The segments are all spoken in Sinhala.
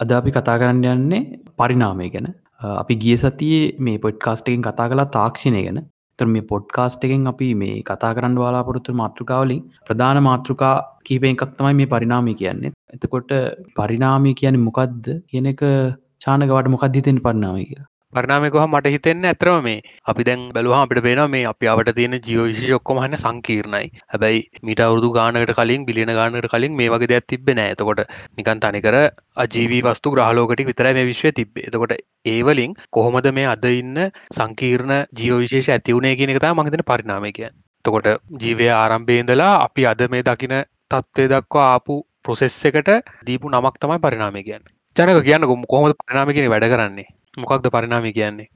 අද අපි කතා කරන්න යන්නේ පරිනාමය ගැන. අපි ගිය සතියේ මේ පොඩ්කාස්ටකින් කතා කලා තාක්ෂණය ගැන. තර මේ පොඩ්කාස්ට එකෙන් අපි මේ කතා කරන්න වාලාපොරොත්තු මාතෘකාවලින් ප්‍රධාන මාතෘකා කීප එකක් තමයි මේ පරිනාමි කියන්නේ. එතකොට පරිනාමී කියන මොකක්ද කියන එක චානකවට මොකක් දිතෙන් පරිනාමය කියලා? පරිනාමයකොහ මට හිතෙන්න ඇතරම මේ අපි දැන් බැලවා අපිට පේන මේ අපි අවට තියෙන ජීවවිශ ඔක්කොම හන්න සංකීර්ණයි. හැබැයි මිට අවුදු ගානකට කලින් බිලියන ගානට කලින් මේ වගේ දෙයක් තිබෙන ඇතකොට නිකන් තනිකර අජීවී වස්තු ග්‍රහලෝකට විතරයි මේ විශ්වය තිබේ එතකොට ඒවලින් කොහොමද මේ අද ඉන්න සංකීර්ණ ජීවවිශේෂ ඇතිවුණේ කියන එකතා මගතන පරිනාමය කිය තකොට ජීවය ආරම්භේදලා අපි අද මේ දකින තත්ත්වය දක්වා ආපු ප්‍රොසෙස් එකට දීපු නමක් තමයි පරිනාමය කියන්න. ජනක කියන්න කොම කොහොමද පරිනාමි කියෙන වැඩ කරන්නේ? මොකක්ද පරිනාමි කියන්නේ?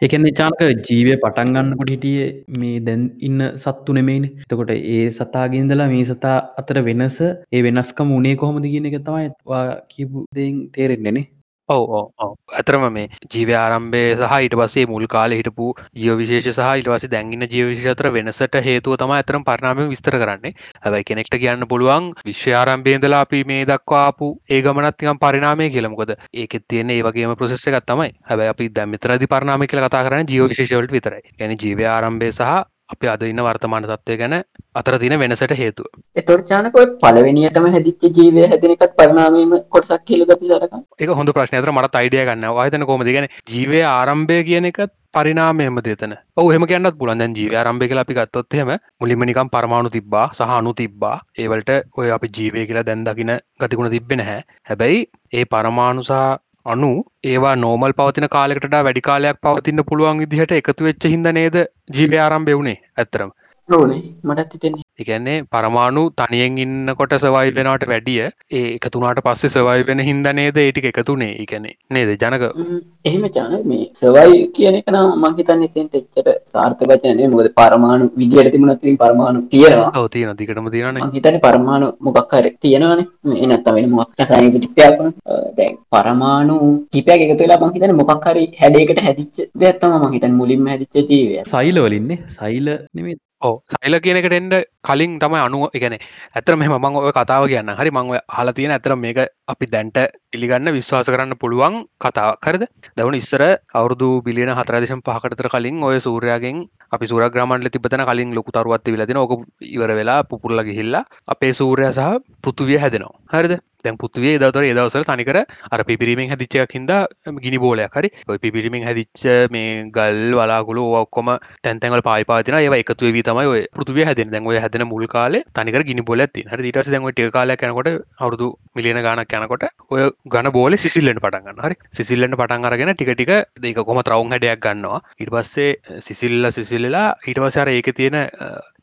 එකන චානක ජීවය පටන් ගන්නකොට හිටිය මේ දැන් ඉන්න සත්තු නෙමයින. එතකොට ඒ සතාගින්දලා මේ සතා අතර වෙනස ඒ වෙනස්කම උනේ කොහොමද කියන එක තමයි කිව් දෙෙන් තේරෙන්නෙනේ ඔව ඇතරම මේ ජීව ආරම්භය සහ ඊට පසේ මුල් කාල හිටපු ජීවවිශේෂ සහ ඉට වස දැන්ගන්න ජීවවිශතර වෙනසට හේතුව තම ඇතරම් පරණාම විස්තර කරන්නේ. හැබයි කෙනෙක්ට කියන්න පුළුවන් විශ්‍යාරම්භේදලා අපි මේ දක්වාපු ඒ ගමනත්තිකම් පරිනාමය කියලමකොද ඒකෙත් තියෙන ඒවගේම ප්‍රසෙස් එකත් තමයි. හැබයි අපි දැමිතරදි පරනාම කියල කතා කරන ජීවවිශේෂවලට විතරයි. ගැන ජීව ආරම්භය සහ අප අද ඉන්න වර්තමාන තත්වය ගැන අතර තින වෙනසට හේතුව. එතොර්චානකො පලවෙනියටම හැදිච්ච ජීවය හැදෙනකත් පරනාමීම කොටසක් කියල ගති සරක එක හොඳ ප්‍රශ්නයතර මට අයිඩිය ගන්න. වාතන කොමති ගැන ජීවය ආරම්භය කියන එකත් පරිනාමයම දෙතන ඔහම කියන්නත් පුළන්දැන් ජීව ආරම්භය කියලා අපි ගත්තොත්හෙම මුලිමනිකම් පරමාණු තිබ්බා සහනු තිබ්බා. ඒවලට ඔය අපි ජීවය කියලා දැන්දකින ගතිකුණ තිබෙන හැ හැබැයි ඒ පරමාණුසා අනු ඒවා නෝමල් පවතින කාලෙකට වැඩි කාලයක් පවතින්න පුළුවන් විදිහට එකතු වෙච්ච හිද නේද ජීවය ආරම්භය වුණේ ඇත්තරම ඕනේ. මටත් හිතෙන්නේ. එකන්නේ පරමාණු තනියෙන් ඉන්නකොට සවයි වෙනට වැඩිය ඒ එකතුනාට පස්සේ සවයි වෙන හින්ද නේද ඒටික එකතුනේ එකනේ නේද? ජනක? එහෙම චාන මේ සවයි කියන එක නම් මං හිතන්නේ එතෙන්ට එච්චර සාර්ථක වචන නෙමෙයි. මොකද පරමාණු විදියට තිබුණත් ඉතින් පරමාණු තියෙනවා. ඔව් තියෙනවා. දිගටම තියෙනවානේ. මං හිතන්නේ පරමාණු මොකක් හරි තියෙනවානේ. මේ නැත්තම් වෙන මොකක් රසායනික විද්‍යාවක් දැන් පරමාණු කිපයක් එකතු වෙලා මං හිතන්නේ මොකක් හරි හැඩයකට හැදිච්ච දෙයක් තමයි මං හිතන්නේ මුලින්ම හැදිච්ච ජීවය සෛල වලින්නේ සෛල නෙමෙයි ඕ සයිල කියනකට එන්ඩ කලින් තමයි අනුව එකන ඇතර මෙම මං ඔය කතාව කියන්න හරි මංව හල තියෙන ඇතර මේක අපි දැන්ට පිළිගන්න විශ්වාස කරන්න පුළුවන් කතා කරද දවන ඉස්සර අවුදු බිලියන හතරදශම් පහකටතර කලින් ඔය සූරයාගෙන් අපි සූරග්‍රමන්ල තිබතන කලින් ලොකු තරුවත් විලදින ඕක ඉවර වෙලා පුපුරල ගිහිල්ලා අපේ සූරය සහ පෘතුවිය හැදෙනවා. හරිද? දැන් පුතුවේ දතර ඒදවසර තනිකර අර පිපිරීමෙන් හැදිච්චයක් හිද ගිනි බෝලයක්. හරි? ඔය පිපිරිමින් හැදිච්ච මේ ගල් වලාගුලු ඔක්කොම තැන්තැන්වල පාපාතින ඒ එකතු වී තමයි ඔය පෘතුවේ හැදෙන. දැන් ඔය හැදෙන මුල් කාලේ තනිකර ගිනි බෝල ඇති හරි? ඊට පස්සේ දැන් ඔය ටික කාලයක් යනකොට අවුරුදු මිලියන ගාණක් යනකොට ඔය ඝන බෝලේ සිසිල්ලෙන් පටන් ගන්නවා. හරි? සිසිල්ලෙන් පටන් අරගෙන ටික ටික ඒක කොහොම ත්‍රවුම් හැඩයක් ගන්නවා. ඊට පස්සේ සිසිල්ල සිසිල්ලලා ඊට පස්සේ අර ඒකේ තියෙන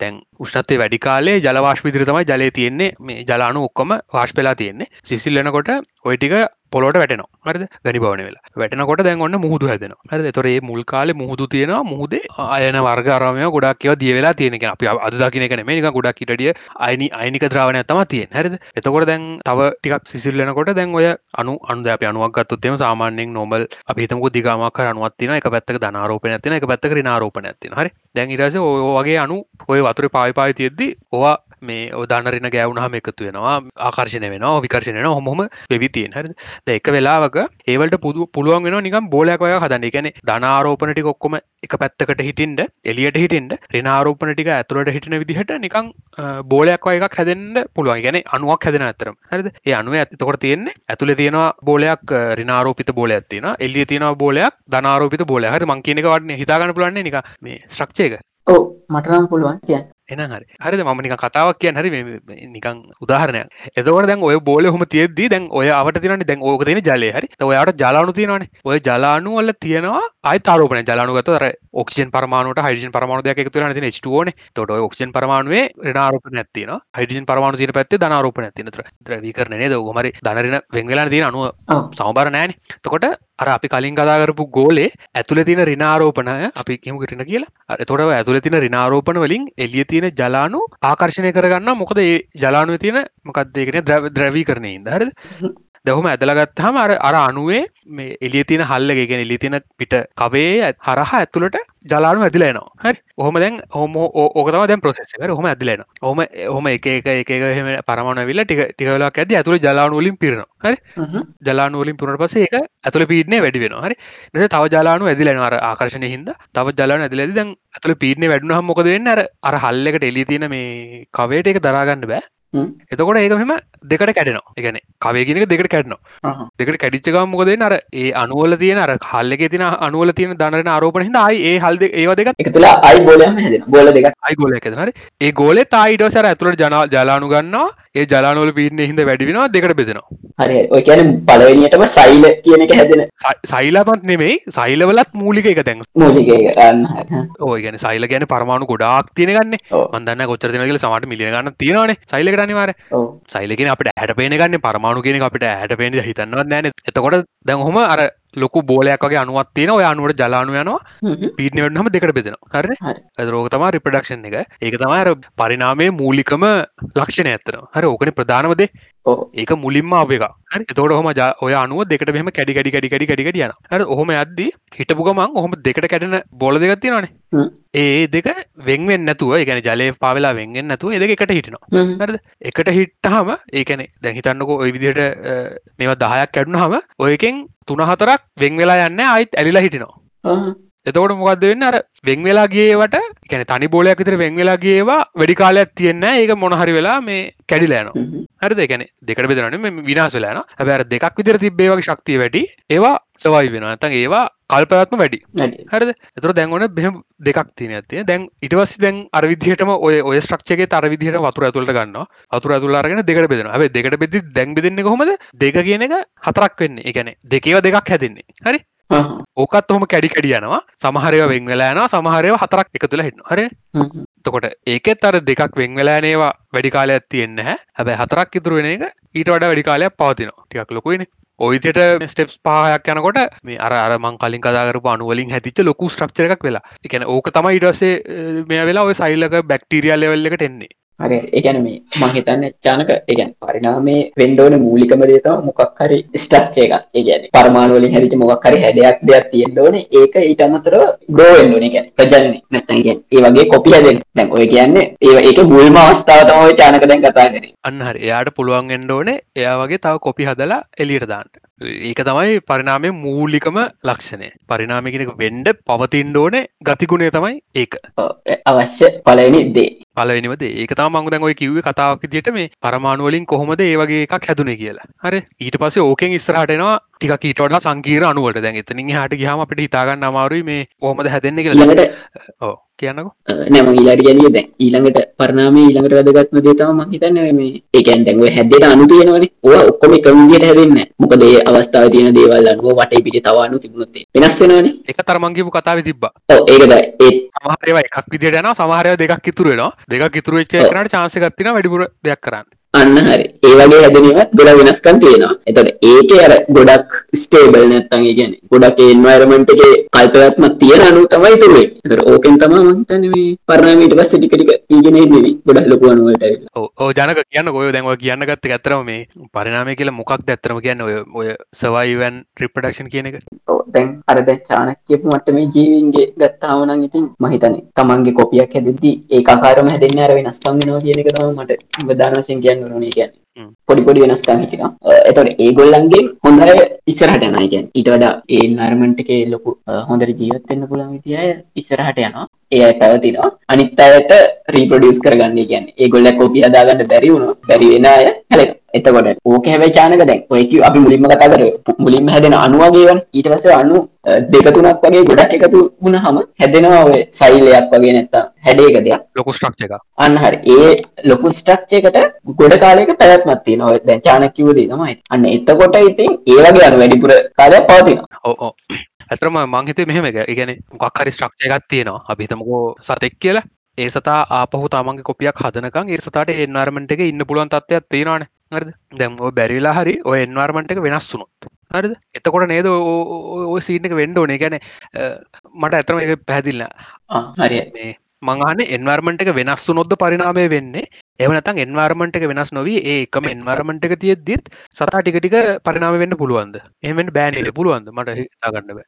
දැන් උෂ්ණත්වය වැඩි කාලේ ජල වාෂ්ප විදිහට තමයි ජලය තියෙන්නේ. මේ ජල අණු ඔක්කොම වාෂ්ප වෙලා තියෙන්නේ. සිසිල්ලනකොට ඔය ටික පොලොට වැටන හරද? ගනි බවන වෙලා. වැටනකොට දැන් ඔන්න මුහුදු හැදෙන හරද? තොරේ මුල් කාලේ මුහුදු තියෙනවා. මුහදේ අයන වර්ගරමය ගොඩක් කියව දිය වෙලා තියෙනක අපි අදකින එක මේක ගොඩක් කිටිය අයිනි අයිනික ද්‍රාවනය තම තියෙන් හරිද? එතකොට දැන් තව ටිකක් සිසිල්ලනකොට දැන් ඔය අනු අන්ද අප අනුවක් ගත්තුත්තෙම සාමාන්‍යෙන් නොබල් අපිතමක දිගමක් අනුවත්තින එක පැත්තක ධනාරෝපන ඇතින එක පැත්තක නාරෝපන ඇතින හරි? දැන් ඉරස ඔයගේ අනු ඔය වතුර පාවිපායි තියෙද්දි ඔවා මේ ඔදාන්නරන ගෑවුණහම එකතු වෙනවා. ආකර්ශණය වෙනවා විකර්ශණය හොම වෙවිතියෙන් හරි එක වෙලාවක ඒවලට පුදු පුළුවන් වෙන නිකම් බෝලයක් ඔය හදන්න. එකැන ධනාරෝපනටි ඔක්කොම එක පැත්තකට හිටින්ට එලියට හිටින්ට රෙනාරෝපන ටික ඇතුළට හිටින විදිහට නිකං බෝලයක් එකක් හැදෙන්න්න පුළුවන්. ගැන අනුවක් හැදෙන ඇතරම් හරිද? ඒ අනුව ඇතකොට තියෙන්නේ ඇතුළ තියෙනවා බෝලයක් රිනාරෝපිත බෝල ඇතින එල්ලිය තියෙනවා. බෝලයක් ධනාරෝපිත බෝල හරි මංකිනක වටන. හිතාගන්න පුලන්නේ නික මේ ස්්‍රක්ෂයක ඕ මටනම් පුළුවන්. කිය එන හරි. හරිද? මම නික කතාවක් කියන්න හරි නිකං උදාහරණයක්. එතවට දැන් ඔය බෝල හොම තියද්දී දැන් ඔය අවට තින දැන් ඕක තියෙන ජලය. හරි? ඔයාට ජලානු තියෙනවන. ඔය ජලානු වල තියෙනවා අයි තාරෝපන ජලානුගත ඔක්ෂන් පරමාණට හයිජන් පරමාණු දෙයක් එකතු න. ටෝන තොට ඔක්ෂන් පරමාණුවේ රනාරෝපන ඇතින හයිජන් පරමාණු තින පැත්තේ ධනාරෝපන ඇතින ද්‍රවීකරණය ද ගමරි දනරන වෙංගලා තියෙන අනුව සමබර නෑන තකොට අර අපි කලින් කදාකරපු ගෝලේ ඇතුළ තින රිනාරෝපනය අපි කිමුකටන කියලා. තොට ඇතුළ තින රිනාරෝපන වලින් එලිය තියෙන ජලානු ආකර්ශණය කරගන්න මොකද ඒ ජලානුව තියෙන මොකක්දේගෙන ද්‍රවී කරනය ඉද හර දහම ඇදලගත්හම අර අර අනුවේ මේ එලිය තින හල්ලගෙන එලි තින පිට කවේ හරහ ඇතුළට ජලානු ඇදිලේනවා හරි. ඔහොම දැන් හොම ඕකතම දැන් ප්‍රසෙසක හොම ඇදිලෙන හොම හොම එක එක එක හම පරමණ විල්ල ටික ටිකලක් ඇද ඇතුළ ජලානුවලින් පිරන හරි. ජලානුවලින් පුරට පස එක ඇතුළ පීඩනය වැඩි වෙන හරි. නැ තව ජලානු ඇදිලෙනවාර ආකර්ශණය හිද තව ජලාන ඇදිලෙද දැන් ඇතුළ පීඩනය වැඩුන හම මොකද වෙන්න? අර හල්ලකට එලි තියෙන මේ කවේට එක දරාගන්න බෑ එතකොට ඒක මෙම දෙකට කැඩෙනවා. එකන කවේගෙනක දෙකට කැඩනවා. දෙකට කැඩිච්චකම් මොකද අර ඒ අනුවල තියෙන අර හල්ලක තින අනුවල තියෙන දනරන ආරෝපන හිද අයි ඒ හල්ද ඒවා දෙක එක තුලා අයි හැදෙන බෝල දෙක අයි ගොල එක හරි. ඒ ගෝලෙ තායිට සර ඇතුළට ජනා ජලානු ගන්නවා. ඒ ජලානොල පින්න හිද වැඩිවෙනවා දෙකට බෙදෙනවා. හරි ඔය කියන පලවෙනියටම සයිල කියන එක හැදෙන සයිලාපත් නෙමෙයි සයිලවලත් මූලික එක තැන් මූලික ඕය ගැන සයිල ගැන පරමාණු ගොඩාක් තියෙනගන්න. මන්දන්න කොච්චර දිනකල සමට මිලිය ගන්න තියෙනවානේ. සයිලකට අනිවාර ඔව්. සයිලගෙන අපට හැට පේන ගන්න පරමාණු කියන අපිට හැට පේන හිතන්නවත් නෑන එතකොට දැන් හොම අර ලොකු බෝලයක් වගේ අනුවත් තියෙන ඔය අනුවට ජලානු යනවා. හ්ම්. පීටනවටම දෙකට බෙදෙනවා. හරි. රෝග තමා රිපඩක්ෂන් එක. ඒක තමයි අර පරිනාමය මූලිකම ලක්ෂණ ඇත්තන හරි ඕකන ප්‍රධානවදේ ඒක මුලින්ම අප එක හරි. එතකොට හොම ඔය අනුව දෙකට මෙම කැඩි කඩි කඩි කඩි කඩි කඩි යන හරි ඔහොම ඇද්දි හිටපු ගමන් ඔහොම දෙකට කැඩෙන බොල දෙගත්ති හ්ම්. නනේ ඒ දෙක වෙන්වෙන් නැතුව ගැන ජලය පාවෙලා වෙන්ගෙන් නැතුව එද එකට හිටනවා. හ්ම්. හරිද? එකට හිට්ටහම ඒකැනෙ දැන් හිතන්නකෝ ඔය විදිහට මේවා දහයක් කැඩුන හම ඔයකෙන් තුන හතරක් වෙන් වෙලා යන්න අයිත් ඇලිලා හිටිනවා ආ. එතකොට මොකක්ද වෙන්න? අර වෙන් වෙලා ගියවට කැන තනි බෝලයක් විතර වෙන් වෙලා ගියවා වැඩි කාලයක් තියෙන්න ඒක මොනහරි වෙලා මේ කැඩිලෑනවා හ්ම්. හරි දෙකැන දෙකට බෙදරන විනාස වෙලාන හැබැර දෙකක් විදිර තිබේවගේ ශක්තිය වැඩි. ඒවා සවයි වෙන ඇතන් ඒවා කල්පවත්ම වැඩි. හරිද? එතර දැන්වන බෙහම දෙකක් තින ඇතිය දැන් ඉටවස් දැන් අරවිදිහටම ඔය ඔය ස්ට්‍රක්ෂගේ තර විදිහට වතුර ඇතුළට ගන්න වතුර ඇතුලාරගෙන දෙකට බෙදෙන හැ දෙකට බෙදි දැන් බෙදන්න කොමද දෙක කියන එක හතරක් වෙන්න. එකන දෙකව දෙකක් හැදෙන්නේ. හරි. ඕකත් ඔහොම කැඩි කැඩි යනවා. සමහරව වෙන් වෙලාන සමහරව හතරක් එකතුල හිටන හරි හ්ම්. තකොට ඒකෙත් අර දෙකක් වෙන් වෙලානේවා වැඩි කාලයක් තියෙන්න හැ හැබැ හතරක් ඉතුරු වෙන එක ඊට වඩ වැඩි කාලයක් පවතිනවා. ටිකක් ලොකුයින ඔයිතට ස්ටෙප්ස් පහයක් යනකොට මේ අර මං කලින් කදාකරපු අනුවලින් හැතිච්ච ලොකු ස්ට්‍රක්චර එකක් වෙලා. එකන ඕක තමයි ඉටසේ මේ වෙලා ඔය සයිල්ලක බැක්ටීරියල් ලෙවල් එකට එන්නේ හරි. ඒකැන මේ මහිතන්න චානක එකන් පරිනාමේ වෙන්ඩෝන මූලිකම දේතම මොකක් හරි ස්ටක්්චය එක ඒගැන පරමාණුවලින් හැරිච මොකක් හරි හැඩයක් දෙයක් තියෙන්ඩෝන ඒක ඊට අමතර ග්‍රෝවෙන්ඩෝන එක ප්‍රජන්නේ නැත්තන්ගෙන් ඒ වගේ කොපි හැදෙන් දැන් ඔය කියන්නේ ඒ ඒක මුල්ම අවස්ථාව තමයි චානක දැන් කතා කරේ. අන්න හරි. එයාට පුළුවන් එන්ඩෝනේ එයා වගේ තව කොපි හදලා එලියට දාන්ට ඒක තමයි පරිනාමය මූලිකම ලක්ෂණය. පරිනාමිකෙනක වෙන්ඩ පවතින්ඩෝනේ ගතිගුණේ තමයි ඒක. අවශ්‍ය පලවෙනි දේ පලවෙනිවද ඒක තම මංග දැන් ඔය කිව්ව කතාවක් දිට මේ පරමාණුවලින් කොහොමද ඒ වගේ එකක් හැදුනේ කියලා. හරි. ඊට පස්සේ ඕකෙන් ඉස්සරහටනවා ටික ඊටට සංකීර අනුවට දැන් එතනින් හට ගහම අපිට හිතාගන්න අමාරුයි මේ කොහොමද හැදෙන්නේ කියලා. ඕ කියන්නකෝ. නෑම ඊලාට ගැනිය දැන් ඊළඟට පරනාමේ ඊළඟට වැදගත්ම දේ තමයි මම හිතන්නේ මේ ඒ කියන්නේ දැන් ඔය හැදෙන අණු තියෙනවනේ. ඕවා ඔක්කොම එක විදියට හැදෙන්නේ මොකද ඒ අවස්ථාවේ තියෙන දේවල් අනුව වටේ පිටේ තව අණු තිබුණොත් වෙනස් වෙනවනේ. එක තරමංගේපු කතාව තිබ්බා. ඔව් ඒක තමයි ඒ සමහරව එකක් විදිට යන සමහරය දෙකක් ඉතුර වෙනවා. දෙක ඉතුර වෙච්ච ඔව්. කරට චාන්සකත්තින වැඩිපුර දෙයක් කරන්න අන්න හරි. ඒ වගේ හැදෙනවත් ගොඩ වෙනස්කම් තියෙනවා. එතකොට ඒකේ අර ගොඩක් ස්ටේබල් නැත්තම් ඒ කියන්නේ ගොඩක් ඒ එන්වයරන්මන්ට් එකේ කල්පනාත්මක තියෙන අණු තමයි ඉතුරු වෙන්නේ. එතකොට ඕකෙන් තමයි මම හිතන්නේ මේ පරණාමය ඊට පස්සේ ටික ටික ඊගෙන එන්නේ ගොඩක් ලොකු අණු වලට ඇවිල්ලා. ඕ ජනක කියන්න ඔය දැන්ව කියන්න ගත්ත ඇතරම මේ පරිනාමය කියලා මොකක් ඇත්තරම කියන්න? ඔය ඔය සවයිවන් ට්‍රිපඩක්ෂන් කියන එක? ඔව් දැන් අර දැන් චානක්‍යපු මට්ටමේ ජීවීන්ගේ ගත්තාම නම් ඉතින් මම හිතන්නේ තමන්ගේ කොපියක් හැදෙද්දි ඒකාකාරම හැදෙන්නේ අර වෙනස්කම් වෙනවා කියන එක තමයි මට ප්‍රධාන වශයෙන් කියන්න ඕනේ කියන්නේ. පොඩි පොඩි වෙනස්කම් හිටිනවා. එතකොට ඒගොල්ලන්ගේ හොඳ අය ඉස්සරහට යනවා. කියන්නේ ඊට වඩා ඒ එන්වයරන්මන්ට් එකේ ලොකු හොඳට ජීවත් වෙන්න පුළුවන් විදිය ඉස්සරහට යනවා. ඒ අය පැවතිනවා. අනිත් අයට රීප්‍රොඩියුස් කරගන්න. කියන්නේ ඒගොල්ලෝ කොපි හදාගන්න බැරි වුණොත් බැරි වෙන අය හැලෙනවා. එතකොට ඕක හැබැයි චානක දැන් ඔය කිව් අපි මුලින්ම කතා කරේ මුලින්ම හැදෙන අණු වගේ වනේ. ඊට පස්සේ අණු අ, දෙක තුනක් වගේ ගොඩක් එකතු වුණාම හැදෙනවා ඔය සෛලයක් වගේ නැත්තම් හැඩයක දෙයක්. ලොකු ස්ට්‍රක්ෂ එක අන්න හරි. ඒ ලොකු ස්ට්‍රක්චර් එකට ගොඩ කාලයක චානක කිව්ව දේ තමයි අන්න එතකොට ඉතින් ඒ වගේ අර වැඩිපුර කාලයක් පවතිනවා. ඕ ඕ ඇතරම මංහිතේ මෙහෙම එක. ඉගැන මොක්හරි ශ්‍රක්ෂය එකත් තියෙනවා. අපිතමකෝ සතෙක් කියලා. ඒ සතා ආපහු තමන්ගේ කොපියක් හදනකං ඒ සතාට එන්වර්මට එක ඉන්න පුළුවන් තත්වයක් තියෙනවාන. හරිද? දැම් බැරිලා හරි ඔය එන්වර්මට එක වෙනස් වුනොත් හරිද? එතකොට නේද ඔය සීන එක වෙන්ඩ ඕනේ. ගැන මට ඇතරම එක පැහැදිල්ල ආ, හරි. මේ මංහන එන්වර්මට එක වෙනස් වුනොද්ද පරිනාමය වෙන්නේ එවනතන් එන්වාර්මට එක වෙනස් නොවී ඒකම එන්වාර්මට එක තියෙද්දිත් සතා ටිකටික පරිනාම වෙන්න පුළුවන්ද? එමෙන් බෑනට පුළුවන්ද? මට හිතාගන්නව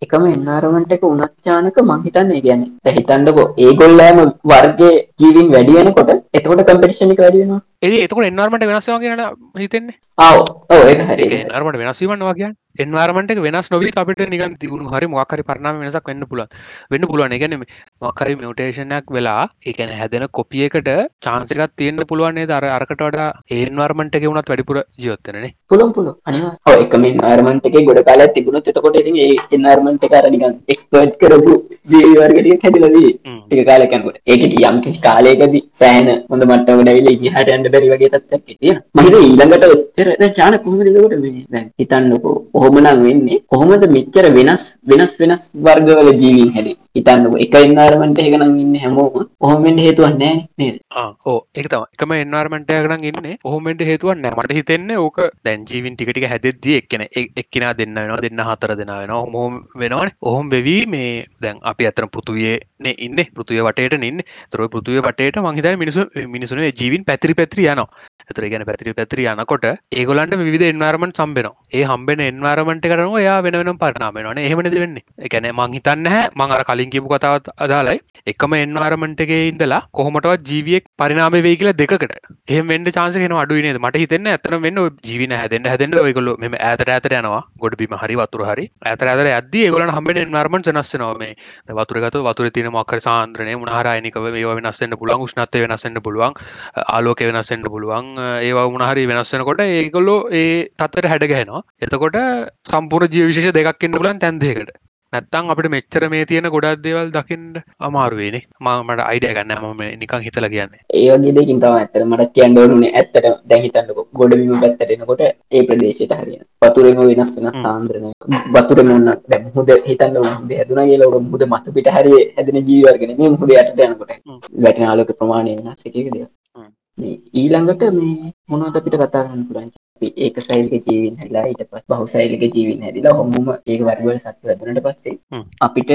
එකම එන්නාරමට එක උනත්්‍යානක මහිතන්නේ ගැන හිතන්නකෝ ඒගොල්ලෑම වර්ගේ ජීවින් වැඩියනකොට එතකොට කම්පිටිෂණික වැඩියෙනවා ඒ එතක එන්වාර්මට වෙනස්වා කියන හිතෙන්නේ? ආව. ඕ ඒ හරි. එන්වාර්මට වෙනස්වීමන්න වගේ එන්වාර්මට වෙනස් නොවී අපිට නිගන් තිබුණු හරි මොකරි පරණම වෙනසක් වෙන්න පුළුවන්. වෙන්න පුළුවන්. ගැන මකරි මියටේෂනයක් වෙලා එකන හැදෙන කොපියකට චාන්සකත් තියන්න පුළුවන්න්නේ දර අරකට වඩා ඒන්වර්මට එක වුණත් වැඩිපුර ජීවත්තනේ පුළොම් පුළො එකම එන්වාර්මන්ට් එකේ ගොඩ කාලයක් තිබුණොත් එතකොට ඒ එන්වාර්මන්ට් එක අර නිකන් එක්ස්පර්ට් කරපු ජීවි වර්ග ටිකක් හැදිලා තියෙයි ටික කාලයක් යනකොට. ඒකෙදි යම් කිසි කාලයකදී සෑහෙන හොඳ මට්ටමකට ඇවිල්ලා ඉතිහාට යන්න බැරි වගේ තත්ත්වයක් තියෙනවා මම හිතුවා ඊළඟට දැන් චාන කොහොමද එතකොට මේ? දැන් හිතන්නකෝ කොහොමනම් වෙන්නේ? කොහොමද මෙච්චර වෙනස් වෙනස් වෙනස් වර්ගවල ජීවීන් හැදෙන්නේ හිතන්නකෝ එක එන්වයරන්මන්ට් එකක නම් ඉන්නේ හැමෝම කොහොම වෙන්න හේතුවක් නැහැ නේද? ඕ එක තම එකම එන්වර්මෙන්ටයකන ඉන්න හොමෙන්ට හේතුවන් මට හිතෙන්නේ ඕක දැන් ජීවින් ටිකට හැදෙද්දී එක්කන එක්කෙන දෙන්න වෙනවා දෙන්න හතර දෙෙන වෙන හොම වෙනවන. ඔහොම වෙවී මේ දැන් අපි අතන පෘතුවයන ඉන්න. පෘතුය වටට ඉන්න. තොර පෘතුව වටට මහිත මිනිසු මිනිසුන ජීවින් පැතිරි පැත්‍රි යනවා. ඇතර ගැන පැතිරි පැත්‍රි යනකොට ඒගොලන්ට විධ එන්වර්මන් සම්බෙන ඒ හම්බෙන එන්වර්මට කරන යා වෙන පරනාමෙනන එහෙමනද වෙන්නේ? එකන මංහිතන්න හැ මං අර කලින් කියපු කතාවත් අදාලයි එකම එන්වාරමටගේ ඉඳලා කොහොමටවත් ජීවියෙක් පරිනාම වේ කියලා දෙකට එහම වෙන්න චාන්සකෙන අඩුවනේ මට හිතන්න ඇතන වෙන්න ජීවින හැදෙන්න්න හැදෙන්න්න ඔයකොල මෙම ඇතර ඇතර යනවා. ගොඩ බිම හරි වතුර හරි. ඇතර ඇතර ඇද ගොල හම එන්වර්මන් නස්ස නොමේ වතුරගත වතුර තින මක්කර සාන්ද්‍රනය මනහරයනික ඒ වෙනස්සන්න පුලන් ෂ්නත්ය වෙනස්සන්න පුළුවන් ආලෝක වෙනස්සන්න පුළුවන් ඒවා උනහරි වෙනස්සනකොට ඒකොල්ලෝ ඒ තත්තර හැඩගැහෙනවා එතකොට සම්පුර ජීවිශේෂ දෙකක් එන්න පුලන් තැන්දයකට නැත්තං අපට මෙච්චර මේ තියෙන ගොඩක් දේවල් දකිින්ට අමාරුවේනේ මමට අයිඩය ගන්න මම නිකං හිතල කියන්නේ. ඒ වගේ දෙකින් තම ඇත්තට මට කියන්න ඕනුනේ ඇත්තට දැන් හිතන්නකෝ ගොඩබිම පැත්තට එනකොට ඒ ප්‍රදේශයට හරියන. වතුරේම වෙනස් වෙනස් හ්ම්. සාන්ද්‍රණය වතුරේම උන්න දැන් මුහුද හිතන්න මුහුද හැදුනා කියලා ඔක මුහුද මතු පිට හරිය හැදෙන ජීවි වර්ග නෙමෙයි මුහුද යටට යනකොට. හ්ම්. වැටෙන ආලෝක ප්‍රමාණය වෙනස් එක එක දේවල් හ්ම්. මේ ඊළඟට මේ මොනවද අපිට කතා කරන්න පුළුවන් ඒක සෛලික ජීවීන් හැදලා ඊට පස්සේ බහුසෛලික ජීවීන් හැදිලා ඔහොමම ඒක වර්ගවල සත්තු හැදුනට පස්සේ. අපිට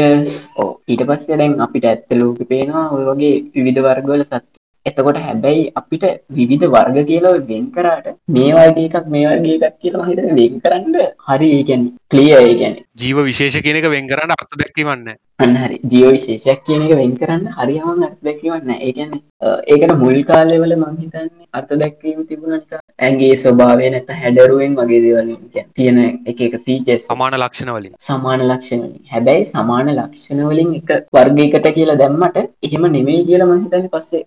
ඔව් ඊට පස්සේ දැන් අපිට ඇත්ත ලෝකෙ පේනවා ඔය වගේ විවිධ වර්ගවල සත්තු එතකොට හැබැයි අපිට විවිධ වර්ග කියලා වෙන් කරාට මේ වර්ග එකක් මේ වර්ග එකක් කියලා මම හිතන්නේ වෙන් කරන්න හරි ඒ කියන්නේ ක්ලියර් ඒ කියන්නේ ජීව විශේෂ කියනක වෙන් කරන්න අර්ථ දැක්වීමන්න අන්න හරි ජීව විශේෂයක් කියන එක වෙන් කරන්න හරියම අර්ථ දැක්වීමක් නැහැ. ඒ කියන්නේ අ, ඒකට මුල් කාලෙවල මම හිතන්නේ අර්ථ දැක්වීම තිබුණා නිකන් ඇඟේ ස්වභාවය නැත්නම් හැඩරුවෙන් වගේ දේවල් කියන්නේ තියෙන එක එක ෆීචර්ස් සමාන ලක්ෂණ වලින් සමාන ලක්ෂණ වලින්. හැබැයි සමාන ලක්ෂණ වලින් එක වර්ගයකට කියලා දැම්මට එහෙම නෙමෙයි කියලා මම හිතන්නේ පස්සේ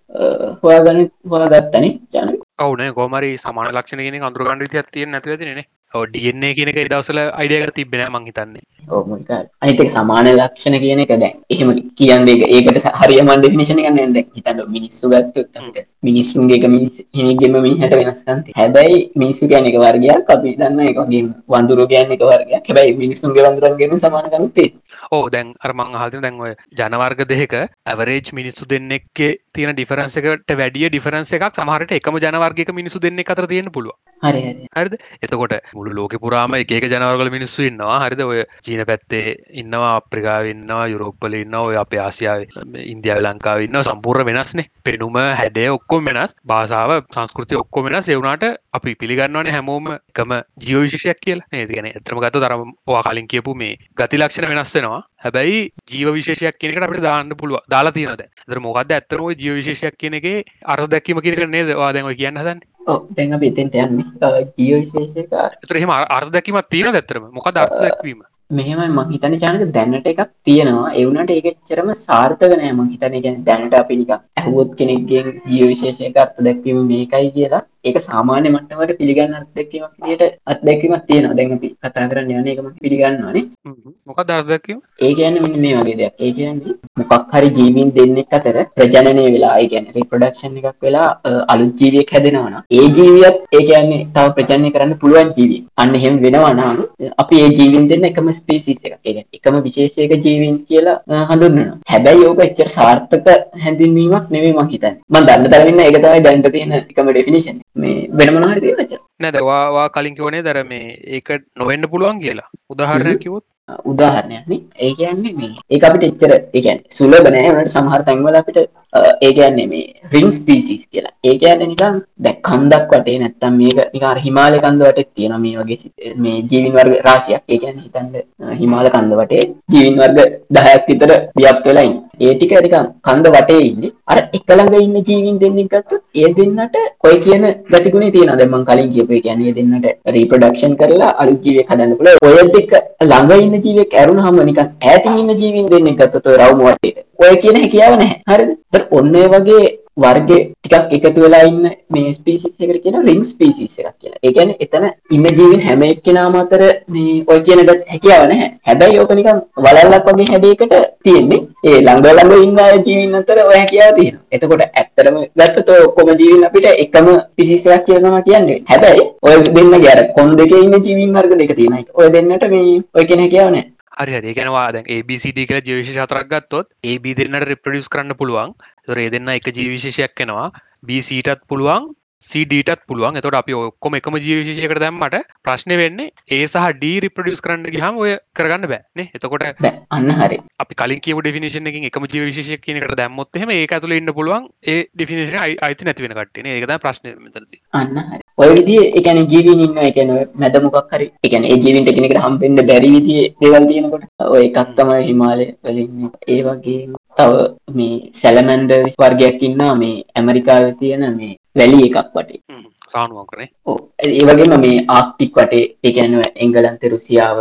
හොයාගන්න හොයාගත්තනේ. ජනක. ඔවුන ගෝමරි සමාන ලක්ෂණ කියෙන අඳුරගන්න විතියක් තිය නැතිව තිනේ ඩන්නේ කියනක දවසල අයිඩියක තිබෙන මංහිතන්නේ ඔව් මුල් කාලේ. අනිත් එක සමාන ලක්ෂණ කියන එක දැන් එහෙම කියන්නේ ඒක ඒකට ස- හරියම ඩෙෆිනිෂන් එකක් නෑ දැන් හිතන්න මිනිස්සු ගත්තොත් අපිට මිනිස්සුන්ගේ එක මිනිස් හිනෙක්ගෙම මිනිහට වෙනස්කම් තියෙනවා. හැබැයි මිනිස්සු කියන්නේ එක වර්ගයක් අපි දන්න එක වගේම වඳුරු කියන්නේ එක වර්ගයක්. හැබැයි මිනිස්සුන්ගේ වඳුරන්ගෙම සමානකම් තියෙනවා. ඕ දැන් අරමං හල්තින දැන්ව ජනවර්ග දෙක ඇවරේජ් මිනිස්සු දෙන්නෙක්ගේ තියෙන ඩිෆරන්ස එකට වැඩිය ඩිෆරන්ස එකක් සමහට එකම ජනවර්ගක මිනිසු දෙන්න අතර තියෙන පුළුව හරි. හරිද එතකොට මුළු ලෝක පුරාම එක ජනවර්ගල මිනිස්සු ඉන්නවා. හරිද? ඔය චීන පැත්තේ ඉන්නවා අප්‍රිකාව ඉන්නවා යුරෝප්පල ඉන්න ඔය අප ආසියාව ඉන්දියාව ලංකාව ඉන්න සම්පූර්ණ වෙනස්නේ පෙනුම හැඩේ ඔක්කොම වෙනස්. භාසාාව සංස්කෘති ඔක්කො වෙනස්. එවුණට අපි පිළිගන්නවන හැමෝම එකම ජීවවිශෂයක් කියල. ඒතිගෙන එතරම ගත තරම පවා කලින් කියපු මේ ගති ලක්ෂණ වෙනස්සෙනවා හැබැයි ජීව විශේෂයක් කියනකට අපට දාන්න පුළුව දාලා තියනද දර මොකක්ද ඇත්තරම ජීව විශේෂයක් කියන එක අර දැක්කීම කියනක නේද? වාදැව කියන්න හදන්න. ඔව් දැන් අපි එතෙන්ට යන්නේ. අ, ජීව විශේෂක එතරහෙම අර්ධ දැකීමත් තියෙන ඇත්තරම මොක දැක්වීම? මෙහෙමයි මං හිතන්නේ චානක දැනට එකක් තියෙනවා. ඒ වුණාට ඒක එච්චරම සාර්ථක නෑ මං හිතන්නේ. කියන්නේ දැනට අපි නිකන් ඇහුවොත් කෙනෙක්ගෙන් ජීව විශේෂයක අර්ථ දැක්වීම මේකයි කියලා ඒක සාමාන්‍ය මට්ටමකට පිළිගන්න අර්ථ දැක්වීමක් විදිහට අත්දැකීමක් තියෙනවා දැන් අපි කතා කරන්න යන්නේ ඒක මම පිළිගන්නවානේ මොක දර්දැකීම ඒ කියන්නේ මෙන්න මේ වගේ දෙයක් ඒ කියන්නේ මොකක් හරි ජීවීන් දෙන්නෙක් අතර ප්‍රජනනය වෙලා ඒ කියන්නේ රිප්‍රොඩක්ෂන් එකක් වෙලා අලුත් ජීවියෙක් හැදෙනවා නම් ඒ ජීවියත් ඒ කියන්නේ තව ප්‍රජනනය කරන්න පුළුවන් ජීවියෙක් අන්න එහෙම වෙනවා නම් අපි ඒ ජීවීන් දෙන්න එකම ස්පීසිස් එකක්. ඒ කියන්නේ එකම විශේෂයක ජීවීන් කියලා හඳුන්වනවා. හැබැයි ඕක එච්චර සාර්ථක හැඳින්වීමක් නෙවෙයි මම හිතන්නේ. මම දන්න තරමින් ඒක තමයි දැනට තියෙන එකම ඩෙෆිනිෂන්. මේ වෙන මොනවා හරි තියෙනවද? නැදවාවා කලින් කිවනේ දර මේ ඒක නොවෙන්න පුළුවන් කියලා උදාහරණයක් කිවොත් උදාහරණයක්නේ ඒ කියන්නේ මේ ඒක අපිට එච්චර ඒ කියන්නේ සුලභ නෑ වුණාට සමහර තැන්වල අපිට අ, ඒ කියන්නේ මේ රින් ස්පීසිස් කියලා. ඒ කියන්නේ නිකන් දැන් කන්දක් වටේ නැත්තම් මේක නිකන් අර හිමාලය කන්ද වටේ තියෙනවා මේ වගේ මේ ජීවින් වර්ග රාශියක්. ඒ කියන්නේ හිතන්න අ, හිමාල කන්ද වටේ ජීවින් වර්ග 10ක් විතර ව්‍යාප්ත වෙලා ඉන්නේ. ඒ ටික නිකන් කන්ද වටේ ඉන්නේ. අර එක ළඟ ඉන්න ජීවින් දෙන්නෙක් ගත්තොත් ඒ දෙන්නට ඔය කියන ගතිගුණේ තියෙනවා. දැන් මම කලින් කියපු ඒ කියන්නේ ඒ දෙන්නට රීප්‍රොඩක්ෂන් කරලා අලුත් ජීවියක් හදන්න පුළුවන්. ඔය දෙක ළඟ ඉන්න ජීවියෙක් ඇරුණාම නිකන් ඈතින් ඉන්න ජීවීන් දෙන්නෙක් ගත්තොත් ඔය රවුම වටේට. ඔය කියන හැකියාව නැහැ. හරිද? ඒතර ඔන්න ඒ වගේ වර්ගෙ ටිකක් එකතු වෙලා ඉන්න මේ ස්පීසිස් එකට කියන රින් ස්පීසිස් එකක් කියලා. ඒ කියන්නේ එතන ඉන්න ජීවීන් හැම එක්කෙනාම අතර මේ ඔය කියන ගත් හැකියාව නැහැ. හැබැයි ඕක නිකන් වලල්ලක් වගේ හැඩයකට තියෙන්නේ. ඒ ළඟ ළඟ ඉන්න අය ජීවීන් අතර ඔය හැකියාව තියෙනවා. එතකොට ඇත්තටම ගත්තොත් ඔය ඔක්කොම ජීවීන් අපිට එකම ස්පීසිස් එකක් කියලා තමයි කියන්නේ. හැබැයි ඔය දෙන්නගේ අර කොන් දෙකේ ඉන්න ජීවීන් වර්ග දෙක තියෙනවා. ඔය දෙන්නට මේ ඔය කියන හැකියාව නැහැ. හරි හරි ඒ කියනවා දැන් ABCD කියලා ජීවවිශේෂ හතරක් ගත්තොත් AB දෙන්නට රිප්‍රොඩියුස් කරන්න පුළුවන්. ඒතර ඒ දෙන්න එක ජීවවිශේෂයක් එනවා. BCටත් පුළුවන් CDටත් පුළුවන්. එතකොට අපි ඔක්කොම එකම ජීවවිශේෂයකට දැම්මට ප්‍රශ්නේ වෙන්නේ A සහ D රිප්‍රොඩියුස් කරන්න ගියාම ඔය කරගන්න බෑ නේ. එතකොට අන්න හරි. අපි කලින් කියපු ඩෙෆිනිෂන් එකකින් එකම ජීවවිශේෂයක් කියන එකට දැම්මොත් එහෙම ඒක ඇතුලේ ඉන්න පුළුවන් ඒ ඩෙෆිනිෂන් අයිති නැති වෙන කට්ටියනේ. ඒක තමයි ප්‍රශ්නේ මෙතනදී. අන්න හරි. ඔය විදිහේ ඒ කියන්නේ ජීවීන් ඉන්නවා. ඒ කියන්නේ ඔය මැද මොකක් හරි. ඒ ඒ ජීවීන්ට එකිනෙකට හම්බෙන්න බැරි විදිහේ දේවල් තියෙනකොට ඔය එකක් තමයි හිමාලය වල ඉන්නේ. ඒ වගේම තව මේ සැලමැන්ඩර් වර්ගයක් ඉන්නවා මේ ඇමරිකාවේ තියෙන මේ වැලි එකක් වටේ. හ්ම් සානුවකනේ. ඔව්. ඒ වගේම මේ ආක්ටික් වටේ ඒ කියන්නේ ඔය එංගලන්තේ රුසියාව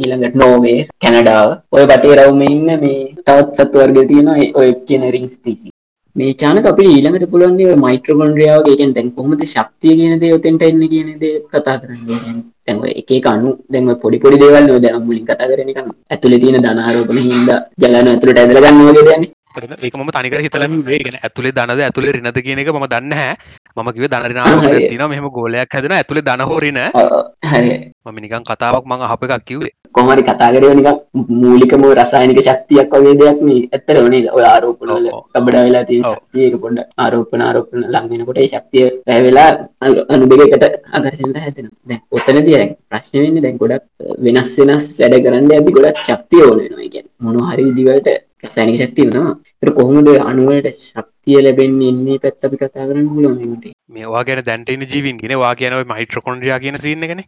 ඊළඟට නෝර්වේ කැනඩාව ඔය වටේ රවුමේ ඉන්න මේ තවත් සත්තු වර්ග තියෙනවා ඒ- ඔය කියන රින් ස්පීසි. මේ චානක අපිට ඊළඟට පුළුවන් දේ මයිට්‍රොකොන්ඩ්‍රියා වගේ කියන්නේ දැන් කොහොමද ශක්තිය කියන දේ උතෙන්ට එන්නේ කියන දේ කතා කරන්නේ. දැන් ඔය එකේ කණු දැන් ඔය පොඩි පොඩි දේවල් නෝ දැන් මුලින් කතා කරේ නිකන් ඇතුලේ තියෙන ධනාරෝපණ හින්දා ජලන ඇතුලට ඇදලා ගන්න වගේ දෙයක් නේ. ඒක මම තනිකර හිතලා මේ කියන්නේ ඇතුලේ ධනද ඇතුලේ රිනද කියන එක මම දන්නේ නැහැ. මම හරි. ආරෝපණයක් තියෙනවා මෙහෙම ගෝලයක් හැදෙනවා ඇතුලේ ධන හෝ රින ඔව්, ඔව්. හරි. මම නිකන් කතාවක් මම අහපු එකක් කිව්වේ. කොහොම හරි කතා කරේ නිකන් මූලිකම රසායනික ශක්තියක් වගේ දෙයක් මේ ඇත්තටම නේද ඔය ඔව්. ගබඩා වෙලා තියෙන ඔව්. ශක්තිය ඒක පොඩ්ඩක් ආරෝපණ ආරෝපණ ලං වෙනකොට ඒ ශක්තිය වැය වෙලා අණු- අණු දෙකකට ආකර්ෂණයට හැදෙනවා දැන් ඔතනදී දැන් ප්‍රශ්නේ වෙන්නේ දැන් ගොඩක් වෙනස් වෙනස් වැඩ කරන්න යද්දි ගොඩක් ශක්තිය ඕන වෙනවා ඒ කියන්නේ තමයි ඒක කොහොමද වලට ශක්තිය ලැබෙන්නේ ඉන්නේ පැත්ත අපි කතා කරන්න පුළුවන් මේකට මේ ඔයා කියන දැන්ට ඉන්න ජීවීන් කියන ඔයා කියන ඔය මයිට්‍රොකොන්ඩ්‍රියා කියන සීන් එකනේ.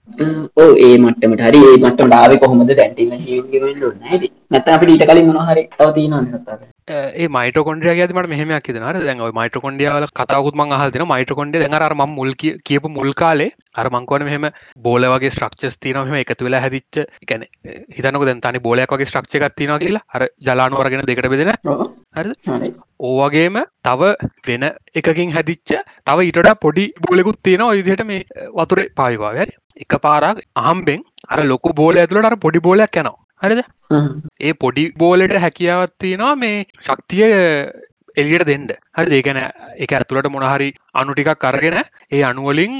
ඔව් ඒ මට්ටමට. හරි ඒ මට්ටමට ආවේ කොහොමද? දැන් තියෙන ජීවිතේ නැත්නම් අපිට ඊට කලින් මොනවා හරි තව තියෙනවද කතා ඒ මයිට්‍රොකොන්ඩ්‍රියා කියද්දි මට මෙහෙමයක්? දැන් ඔය මයිට්‍රොකොන්ඩ්‍රියා වල කතාවකුත් මම අහලා තියෙනවා. මයිට්‍රොකොන්ඩ්‍රියා දැන් අර අර මම මුල් කිය- කියපු මුල් කාලේ අර මං කියවනේ මෙහෙම බෝල වගේ ස්ට්‍රක්චර්ස් තියෙනවා. මෙහෙම එකතු වෙලා හැදිච්ච ඒ කියන්නේ හිතන්නකෝ දැන් තනි බෝලයක් වගේ ස්ට්‍රක්චර් එකක් තියෙනවා කියලා අර ජලාණු අරගෙන දෙකට බෙදෙන? හරි. ඕවගේම තව වෙන එකකින් හැදිච්ච තව ඊටට පොඩි බෝලෙකුත් තියෙන ඔය විදිහට මේ වතුරේ පාවිවා එක පාරක් අහම්බෙන් අර ලොකු බෝල ඇතුළට අර පොඩි බෝලයක් යනවා හරිද? හ්ම්. ඒ පොඩි බෝලට හැකියාවත් තියෙනවා මේ ශක්තිය එලියට දෙන්න. හරි ඒකන එක ඇතුළට මොනහරි අනු ටිකක් අරගෙන ඒ අනුවලින්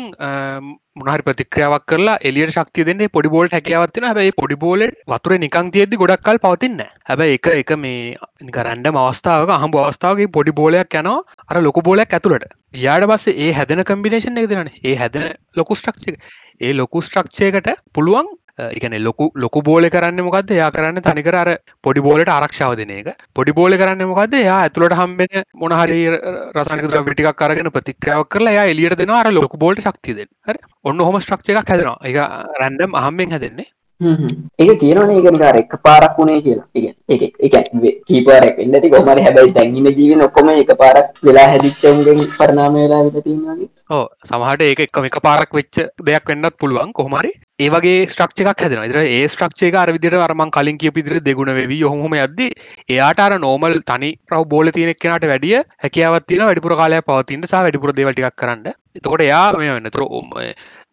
මොනහරි ප්‍රතික්‍රියාවක් කරලා එලියට ශක්තිය දෙන්නේ. පොඩි බෝල්ට හැකියාවත්තින හැබයි පොඩි බෝලට වතුර නිකං තියෙද්දි ගොඩක්කල් පවතින්න හැබැයි එක එක මේ නිකරන්ඩ අවස්ථාවක අහම අවස්ථාවගේ පොඩි බෝලයක් යනවා. අර ලොකු බෝලයක් ඇතුළට. යාට පස්සේ ඒ හැදෙන කම්බිනේෂන් එක දෙන ඒ හැදෙන ලොකු ස්ට්‍රක්ෂ ඒ ලොකු ස්ට්‍රක්ෂයකට පුළුවන් එකන ලොකු ලොකු බෝල කරන්න මොකක්ද යා කරන්න තනිකර අර පොඩි බෝලට ආරක්ෂාව දෙන එක. පොඩි බෝල කරන්න මොකක්ද යා ඇතුළට හම්බෙන මොනහරි රසනික ද්‍රවිටිකක් කරගෙන ප්‍රතික්‍රියාවක් කරලා යා එලියට දෙනවා අර ලොකු බෝල්ට ශක්තිය දෙන්න. හරි? ඔන්න හොම ස්ට්‍රක්ෂ එකක් හැදෙනවා. එක රැන්ඩම් අහම්බෙන් හැදෙන්නේ. ඒක කියනවනේ ඒක නිකන් අර එකපාරක් වුණේ කියලා. කියන්නේ ඒක කීපාරක් කොහොම හරි හැබැයි දැන් ඉන්න ජීවින ඔක්කොම එකපාරක් වෙලා හැදිච්ච උන්ගෙන් පරිණාමය වෙලා වෙලා තියෙනවා වගේ. ඕ සමහට ඒක එකම එක පාරක් වෙච්ච දෙයක් වෙන්නත් පුළුවන්. කොහමරි ඒ වගේ ස්ට්‍රක්ෂ එකක් හැදෙන ඉදිර ඒ ස්ට්‍රක්ෂේ එක අර විදිහට අර මං කලින් කියපු විදිහට දෙගුණ වෙවි ඔහොම යද්දි එයාට අර නෝමල් තනි රව බෝල තියෙන කෙනාට වැඩිය හැකියාවක් තියෙන වැඩිපුර කාලයක් පවතින්න සහ වැඩිපුර දේවල් ටිකක් කරන්න එතකොට එයා මේ වෙන තොර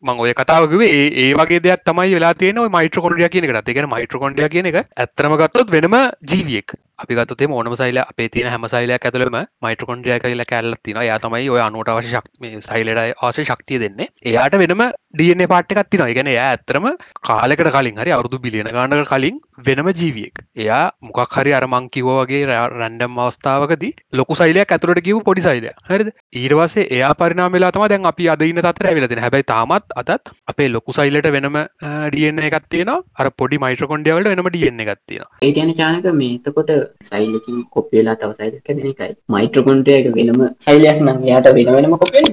මං ඔය කතාවකවේ ඒ ඒ වගේ දෙයක් තමයි වෙලා තියෙන ඔය මයිට්‍රොකොන්ඩ්‍රියා කියන එකට. ඒ කියන්නේ මයිට්‍රොකොන්ඩ්‍රියා කියන එක ඇත්තම ගත්තොත් වෙනම ජීවියෙක්. අපිගත්තේ ඕනම සයිල අපේ තින හැම සයිලයක් ඇතුළම මයිට්‍රකොන්ඩිය කියල කැල්ල තින යා තමයි ඔය අනුට අවශ්‍ය ශක් සයිලට ආශය ශක්තිය දෙන්නේ. එයාට වෙනම ඩියන්නේ පාට්ට කත්තින ඉගෙන එයා ඇත්තරම කාලෙකට කලින් හරි අවුදු බිලියන ගානක කලින් වෙනම ජීවියෙක්. එයා මොකක් හරි අරමංකිවෝගේ රැන්ඩම් අවස්ථාවකද ලොකු සයිලයක් ඇතුරට කිව පොඩි සයිල හරිද? ඊරවසේ එයා පරිනාමලා තම දැන් අපි අදන්න තර ඇවිලතින හැබයි තාමත් අතත් අපේ ලොකු සයිලට වෙනම ඩියන්න එකත්තියන අර පොඩි මයිට්‍රකොන්ඩියවලට වෙනම ඩියන්න එකත්තියෙන ඒ ගැන චානක මේ එතකොට සයිල්ලකින් කොප්පේලා තව සයිලක දෙන එකයි. මයිට්‍රකොන්ටයක වෙනම සයිලයක් නම් යාට වෙන වෙනම කොපේ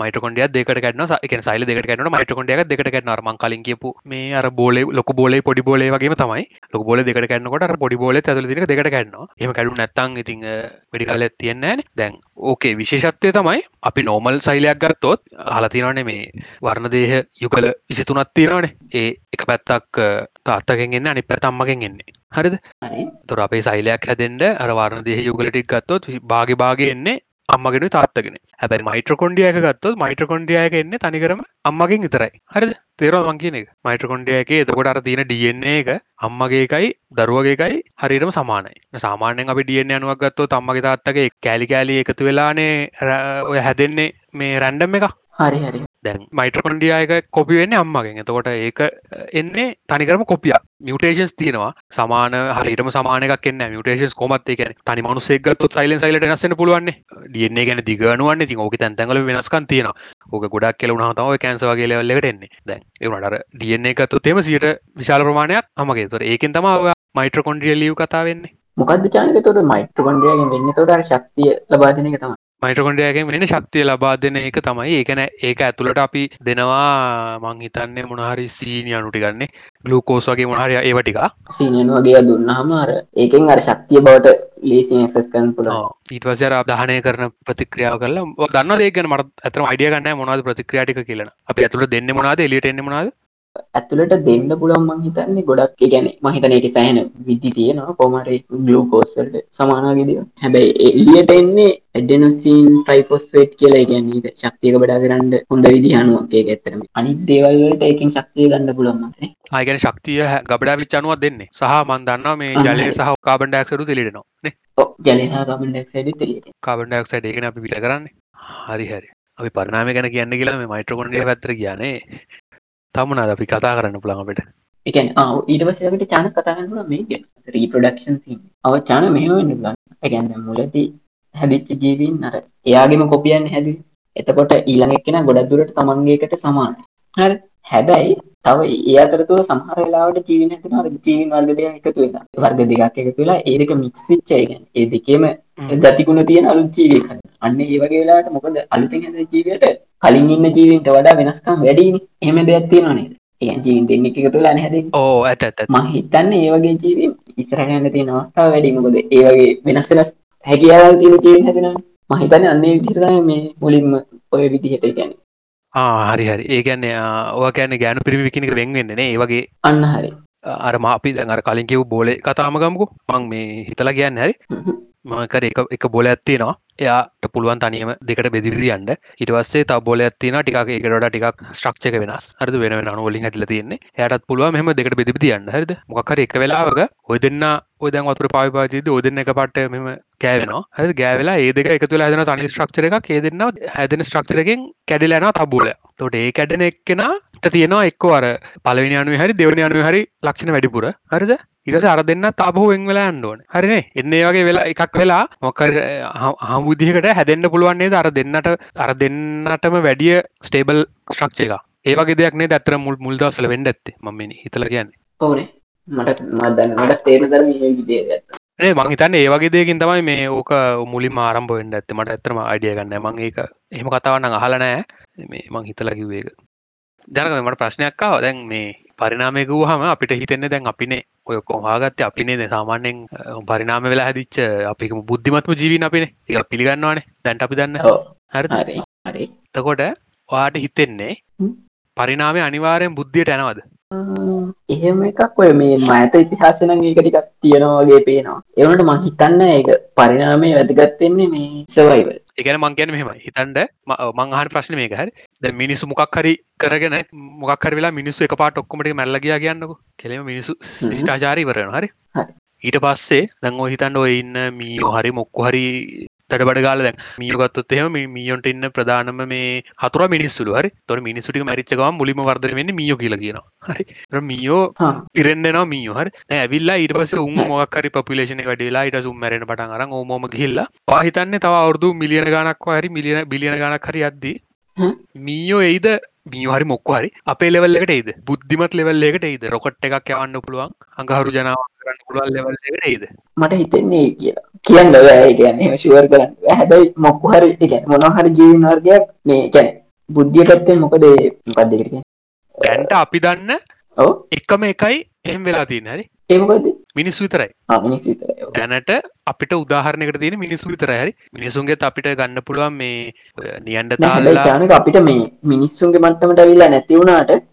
මයිටකොඩිය දෙකට කන එක සයිල දෙකට කන මයිටකොඩිය දෙකට කන ම කලින් කියපු මේ අර බෝල ලොක බෝල පොඩි බෝල වගේ තමයි. ලොක බෝල දෙකට කන්නකොට පොඩි බෝල ඇතුල දික දෙකට කන්න එම කඩු නැත්තන් ඉතින් වැඩි කල තියන්නේ දැන් ඕකේ විශේෂත්වය තමයි අපි නෝමල් සයිලයක් ගත්තොත් හලතිනවනේ මේ වර්ණ දේහ යුකල විසිතුනත් තියෙනවනේ. ඒ එක පැත්තක් තාත්තගෙන් එන්න අනි පැත් අම්මගෙන් එන්නේ. හරිද? තොර අපේ සයිලයක් හැදෙන්ට අර වර්ණ දේහ යුගලටික් ගත්තොත් භාග භාග එන්නේ අම්මගෙන තාත්තගෙන හැබැයි මයිට්‍රකොන්ඩියක ගත්තොත් මයිට්‍රකොන්ඩියයක එන්න තනිකරම අම්මගෙන් විතරයි. හරි තේරවා මං කියන එක? මයිට්‍රකොන්ඩියක එතකොට අර තියෙන ඩියන්නේ එක අම්මගේකයි දරුවගේකයි හරිටම සමානයි. සාමානයෙන් අපි ඩියන්න අනුවක් ගත්තෝ තම්මගේ තාත්තගේ කෑලි කෑලි එකතු වෙලානේ ඔය හැදෙන්නේ මේ රැන්ඩම් එක හරි හරි. දැන් මයිට්‍රකොන්ඩියයක කොපි වෙන්න අම්මගෙන්. එතකොට ඒක එන්නේ තනිකරම කොපිය මියටේෂන්ස් තියෙනවා. සමාන හරිටම සමානක් එන්න මියටේෂන්ස් කොමත් එක තනි මනුසෙක්ගත් සයිලන් සයිලට නස්සන පුළුවන් ඩියන්නේ ගැන දිගනුවන්න ති ඕක තැන්තැඟල වෙනස්කන් තියෙන ඕක ගොඩක් කියල උනාතාව කැන්ස වගේ ලෙවල්ලට එන්නේ. දැන් ඒනට ඩියන්නේ එකත්තු තෙම සිට විශාල ප්‍රමාණයක් අමගේ තොර ඒකෙන් තම මයිට්‍රකොන්ඩිය ලියව කතාවෙන්නේ මොකද චානක තොට මයිට්‍රකොන්ඩියගෙන් වෙන්න. තොට ශක්තිය ලබාදන එක තම මයිටකොන්ඩයගෙන් වෙන ශක්තිය ලබා දෙන එක තමයි. ඒකන ඒක ඇතුළට අපි දෙනවා මං හිතන්නේ මොනහරි සීනි අනුටි ගන්න ගලූකෝස් වගේ මොහරය ඒවටික සීනයන් වගේ දුන්න හමාර ඒකෙන් අර ශක්තිය බවට ලේසි ක්සස් කරන පුළ ඊටවසර අදහනය කරන ප්‍රතික්‍රියාව කල දන්න ඒකන මට ඇතම අඩිය ගන්න මොනාද ප්‍රතික්‍රියාටික කියලන අප ඇතුළ දෙන්න මොනාද එලිට එන්න මොනාද ඇතුළට දෙන්න පුළන් මං හිතන්නේ ගොඩක් ගැන මහිතන එක සෑහන විදි තියෙනවා. කොමර ගලෝකෝස්සල්ට සමානාගෙදිය හැබැයි එලියට එන්නේ එඩනසින් ටයිපොස්පේට් කියලා. ගැන්නේ ශක්තියක බඩා කරන්න හොඳ විදි අනුවන්ගේ ඇතරම අනි දේවල්වලට එකින් ශක්තිය ගන්න පුළන්මනේ ආයගෙන ශක්තිය ගබඩා විච්චනුවත් දෙන්නේ. සහ මන්දන්නවා මේ ජලය සහ කාබන්ඩක්සරු තිලිටනවා ජලහා කාබන්ඩක්සඩ තිලිට කාබන්ඩක්සයිඩ ඒකන අපි පිට කරන්නේ. හරි හරි. අපි පරනාම ගැන කියන්න කියලා මේ මයිට්‍රකොන්ඩිය පැත්තර කියන්නේ තමනද අපි කතා කරන්න පුළඟට එකන් ආව ඊට පස්සකට චාන කතාගන්නල මේ රීපඩක්ෂන් අව චාන මෙහමන්න ගන්න එකැන්ද මුලති හැදිච්ච ජීවීන් අර එයාගේම කොපියන් හැදි එතකොට ඊළඟ කෙන ගොඩක් දුරට තමන්ගේකට සමාන හර. හැබැයි තව ඒ අතරතුව සහරලාට ජීවන ඇතින ජීවින් වර්ගදය එකතු වෙන වර්ග දෙකක් එකතු වෙලා ඒක මික්සිච්චයගැන් ඒ දෙකේම දතිකුණ තියෙන අලු ජීවක අන්න ඒවගේලාට මොකද අලුතෙන් හැද ජීවයට කලින් ඉන්න ජීවින්ට වඩා වෙනස්කම් වැඩීම එහම දෙයක් තියෙනවා නේද? ඒ ජීවින් දෙන්න එක තුලා නැහැද ඕ ඇත ඇත මහිතන්න ඒවගේ ජීවීම් ඉස්රහයන්න තියෙන අවස්ථාව වැඩීමකොද ඒවගේ වෙනස් වෙනස් හැකියාවල් තියෙන ජීවින් හැදෙන මහිතන අන්නේ විදිරය මේ මුලින්ම ඔය විදිහට ගැන හරි හරි. ඒකන්නේ ඕ කෑන ගෑනු පිරිවිකිනික වෙන්වෙන්නන ඒ වගේ අන්න හරි. අර මාපි දැඟර කලින් කිව් බෝල කතාමගම්කු මං මේ හිතලා කියන්න හරි. මකර එක එක බොල ඇත්තිනවා එයාට පුළුවන් තනියම දෙකට බෙදිවිදිියන්ට ඉටවස්සේ ත බොල ඇතින ටික එකකට ටිකක් ශ්‍රක්ෂක වෙනස්. හරද? වෙන අනුවලින් ඇතිල තියන්නේ. යටත් පුළුව මෙම දෙකට බෙදිවිදිියන්න හරද? මොකර එක වෙලාවක ඔය දෙන්න ඔදන් වතුර පාවිපාජීද ඔදන්න එක පට මෙම කෑවෙනවා හ ගෑවෙලා ඒ දෙක එකතු හැදෙන තනි ශ්‍රක්ෂර එක ඒදන්න හැදෙන ශ්‍රක්ෂරකින් කැඩිලන තබූල තොට ඒ කැඩෙන එක්කෙන තියෙනවා එක්කෝ අර පලවිනි අනුව හරි දෙවනි අනුව හරි ලක්ෂණ වැඩිපුර. හරිද? ඉට අර දෙන්න තාබහ වෙන් වෙලා අන්ඩුවන හරිනේ එන්නේ වගේ වෙලා එකක් වෙලා මොකර හමුදිහකට හැදෙන්න්න පුළුවන්න්නේ අර දෙන්නට අර දෙන්නටම වැඩිය ස්ටේබල් ශ්‍රක්ෂ එක ඒවගේ දෙයක්නේ ඇතර මුල් මුල්දවසල වෙන්ඩ ඇත්තේ? මම හිතල කියන්නේ. ඕනේ. මට මදන්න මට තේන දරම විදේ ඒ මං හිතන්න ඒවගේ දෙයකින් තමයි මේ ඕක මුලි ආරම්භ වෙන්ඩ ඇත්ත. මට ඇතරම අඩිය ගන්න මං ඒක එහෙම කතාවන්න අහලනෑ මේ මං හිතලකිවේක ජනක මට ප්‍රශ්නයක්කාව දැන් මේ පරිනාමයකූ හම අපිට හිතෙන්නේ දැන් අපිනේ ඔය කොහාගත්ත අපිනේ සාමාන්‍යෙන් පරිනාම වෙලා හැදිච්ච අපික බුද්ධිමත්ම ජීවින අපිනේ ඒ පිළිගන්නවානේ. දැන්ට අපි දන්න හරි. හරි. තකොට වාට හිතෙන්නේ පරිනාමය අනිවාරයෙන් බුද්ධියට ඇනවද එහෙම එකක් ඔය මේ මඇත ඉතිහාසන ඒකටිකක් තියෙනවාගේ පේනවා. එවනට මං හිතන්න ඒක පරිනාමය වැදගත්වෙන්නේ මේ සවයිවල් එකන මංගැන මෙහෙම හිතන්ඩ මංහන ප්‍රශ්න මේක. හරි. ද මිනිස්සු මොකක් හරි කරගෙන මොකක් වෙලා මිනිස්සු එක පාට ඔක්කොමට මැල්ලගයා කියන්නක. කෙලෙම මිනිසු ෂ්ටාචාරී වරන හරි. ඊට පස්සේ ඔය හිතන්න ඔය ඉන්න මීෝ හරි මොක්කු හරි තඩබඩ ගාල දැන් මියගත්තොත් එහෙම මේ මියොන්ට ඉන්න ප්‍රධානම මේ හතුර මිනිස්සුළු හරි? තොර මිනිසුටික මරිච්චකම මුලිම වර්ධන වෙන්න මියෝ කියල කියන හරි? මියෝ හා. පිරෙන්න්නවා මියෝ හරි? ඇවිල්ලා ඊට පස උන් මොක්කරි පපිලේෂන වැඩලා ඊට සුම් මැරෙන පටන් අරන් ඕමෝම ගිල්ලා පාහිතන්න තව අවුරදු මිලියන ගනක් හරි මිලියන බිලියන ගනක් හරි අද්දී. මීයෝ එයිද? මියහරි මොක්හරි අපේ ලෙවල්ලකට ඒද බුද්ධිමත් ලෙවල්ලකට ඒද රොකට් එකක් යවන්න පුළුවන්? අඟහරු ජනාව කරන්න පුළුවන් ලෙවල්ලකට ඒද මට හිතෙන්නේ ඒ කියලා කියන්න බෑ කියන්නේ? ශුවර් කරන්න. හැබැයි මොකු හරි ඒ කියන්නේ මොනවා හරි ජීවන වර්ගයක් මේ කියන්නේ බුද්ධිය පැත්තෙන් මොකද ඒ මොකක්ද කියන්නේ? දැන්ට අපි දන්න ඔව්. එකම එකයි එහෙම වෙලා තියන හරි. ඒ මොකද මිනිස් විතරයි. විතරයි. දැනට අපිට උදාහරණයකට තියෙන මිනිස්සු විතර හරි. මිනිසුන්ගේත් අපිට ගන්න පුළුවන් මේ නියන්ඩ නෑ හැබැයි තාල්ලා චානක අපිට මේ මිනිස්සුන්ගේ මට්ටමට ඇවිල්ලා නැති වුණාට හ්ම්.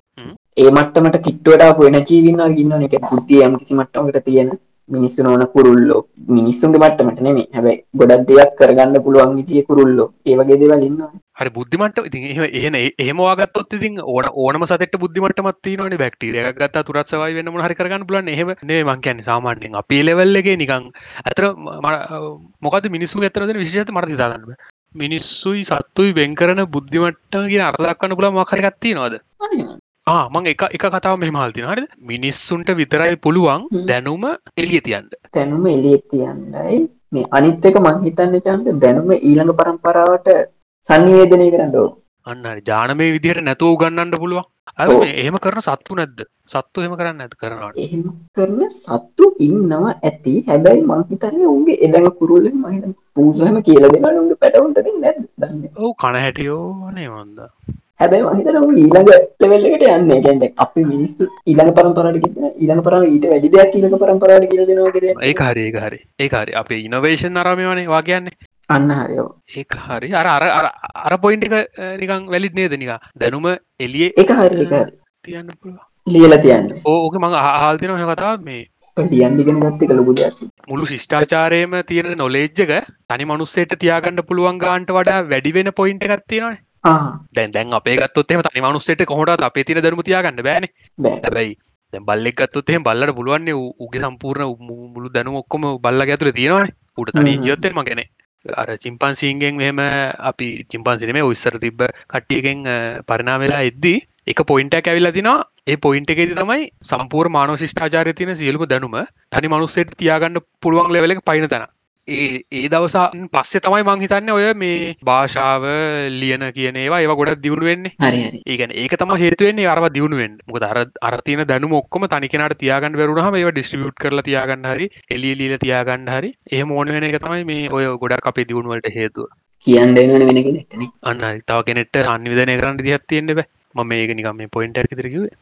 ඒ මට්ටමට කිට්ටුවට ආපු එනර්ජි වින්නර් ඉන්නවනේ. ඒක බුද්ධිය යම් කිසි මට්ටමකට තියෙන මිනිස්සු නොවන කුරුල්ලෝ. මිනිස්සුන්ගේ මට්ටමට නෙමෙයි. හැබැයි ගොඩක් දෙයක් කරගන්න පුළුවන් විදිහේ කුරුල්ලෝ. ඒ වගේ දේවල් ඉන්නවනේ හරි බුද්ධිමට ඉතින් එහෙම එහෙන එහෙම වාගත්තොත් ඉතින් ඕන ඕනම සතෙක්ට බුද්ධිමට්ටමක් තියෙනවනේ බැක්ටීරියා. එකක් ගත්තා තුරත් සවයි වෙන්න මොන හරි කරගන්න පුළුවන්. එහෙම නෙමෙයි මං කියන්නේ සාමාන්‍යයෙන්. අපේ ලෙවල් එකේ නිකන්. අතර මොකද මිනිස්සු ඇතර දෙන විශේෂත මට හිතා ගන්න බෑ. මිනිස්සුයි සත්තුයි වෙන් කරන බුද්ධිමට්ටම කියන අර්ථ දක්වන්න පුළුවන් මොකක් හරි මං එක එක කතාව මෙහෙම අහලා තියෙනවා. හරිද? මිනිස්සුන්ට විතරයි පුළුවන්. දැනුම එළිය තියන්න දැනුම එළියට තියන්නයි මේ අනිත් එක මං හිතන්නේ චන්ද දැනුම ඊළඟ પરම්පරාවට sannivedanaya කරන්න ඕන. අන්න හරි. ජානමය විදිහට නැතුව උගන්නන්න පුළුවන්. මේ එහෙම කරන සත්තු නැද්ද? සත්තු එහෙම කරන්න නැද්ද? කරනවා. එහෙම කරන සත්තු ඉන්නවා ඇති. හැබැයි මං හිතන්නේ උන්ගේ එළඟ කුරුල්ලෙන් මං හිතන්නේ පූසාම කියලා දෙනවා උන්ගේ පැටවුන්ට දන්නේ. ඔව් කන හැටියෝ නේ මන්ද හැබැයි මහිතර ඊළඟ ලෙවල්ලකට යන්න. ගැන්ඩ අපි මිනිස්සු ඉළඟ පරම්පරට ඉළඟ පරම ඊට වැඩි දෙයක් ඉළඟ පරම්පරට කියල දෙනවාකද ඒ හරි හරි. ඒ හරි. අපේ ඉනවේශන් අරමවනේ වාගන්නේ අන්න හරිෝ ඒ හරි. අර අර අර අර පොයින්ට එක නිකං වැලිත් නේද නිකා දැනුම එලිය එක හරි තියන්න ලියල තියන්න. ඕක මඟ ආහල්තින හය කතා මේ ලියන්ඩිගෙන ගත්තක ලොබුද මුළු ශිෂ්ඨාචාරයම තියෙන නොලේජ්ජක තනි මනුස්සේට තියාගන්න පුළුවන් ගාන්ට වඩා වැඩිවෙන පොයින්ට ගත්තිනවා දැන් දැන් අපේ ගත්තොත් එහෙම තනි මනුස්සයට කොහොමද අපේ තියෙන දැනුම තියාගන්න බෑනේ. හැබැයි දැන් බල්ලෙක් ගත්තොත් එහෙම බල්ලට පුළුවන් නේ ඌ- ඌගේ සම්පූර්ණ මුළු දැනුම ඔක්කොම බල්ලගේ ඇතුලේ තියෙනවානේ. ඌට තනියෙන් හ්ම්. ජීවත් වෙන්න මං කියන්නේ අර චිම්පන්සීන්ගෙන් මෙහෙම අපි චිම්පන්සි නෙමෙයි ඔය ඉස්සර තිබ්බ කට්ටියකින් අ, පරිණාම වෙලා එද්දී එක පොයින්ට් එකක් ඇවිල්ලා තිනවා ඒ පොයින්ට් එකේදී තමයි සම්පූර්ණ මානව ශිෂ්ටාචාරයේ තියෙන සියලුම දැනුම තනි මනුස්සයෙක් තියාගන්න පුළුවන් ලෙවල් එක පයින් තැන ඒ ඒ දවසන් පස්සේ තමයි මං හිතන්නේ ඔය මේ භාෂාව ලියන කියන ඒවා ඒවා ගොඩක් දියුණු වෙන්නේ. හරි ඒකන ඒක තම හේතුවෙන්නේ අරව දියුණුවෙන් මොකද අර අර තියෙන දැනුම ඔක්කොම තනි කෙනාට තියාගන්න බැරුණාම ඒවා ඩිස්ට්‍රිබියුට් කරලා තියාගන්න හරි එළිය লীලා තියාගන්න හරි. එහෙම ඕන වෙන එක තමයි මේ ඔය ගොඩක් අපේ දියුණුව වලට හේතුව. කියන්න වෙනවනේ වෙන කෙනෙක්ටනේ අන්න. තව කෙනෙක්ට සංනිවේදනය කරන්න විදිහක් තියෙන්න බෑ. මම මේක නිකන් මේ පොයින්ට් කිව්වේ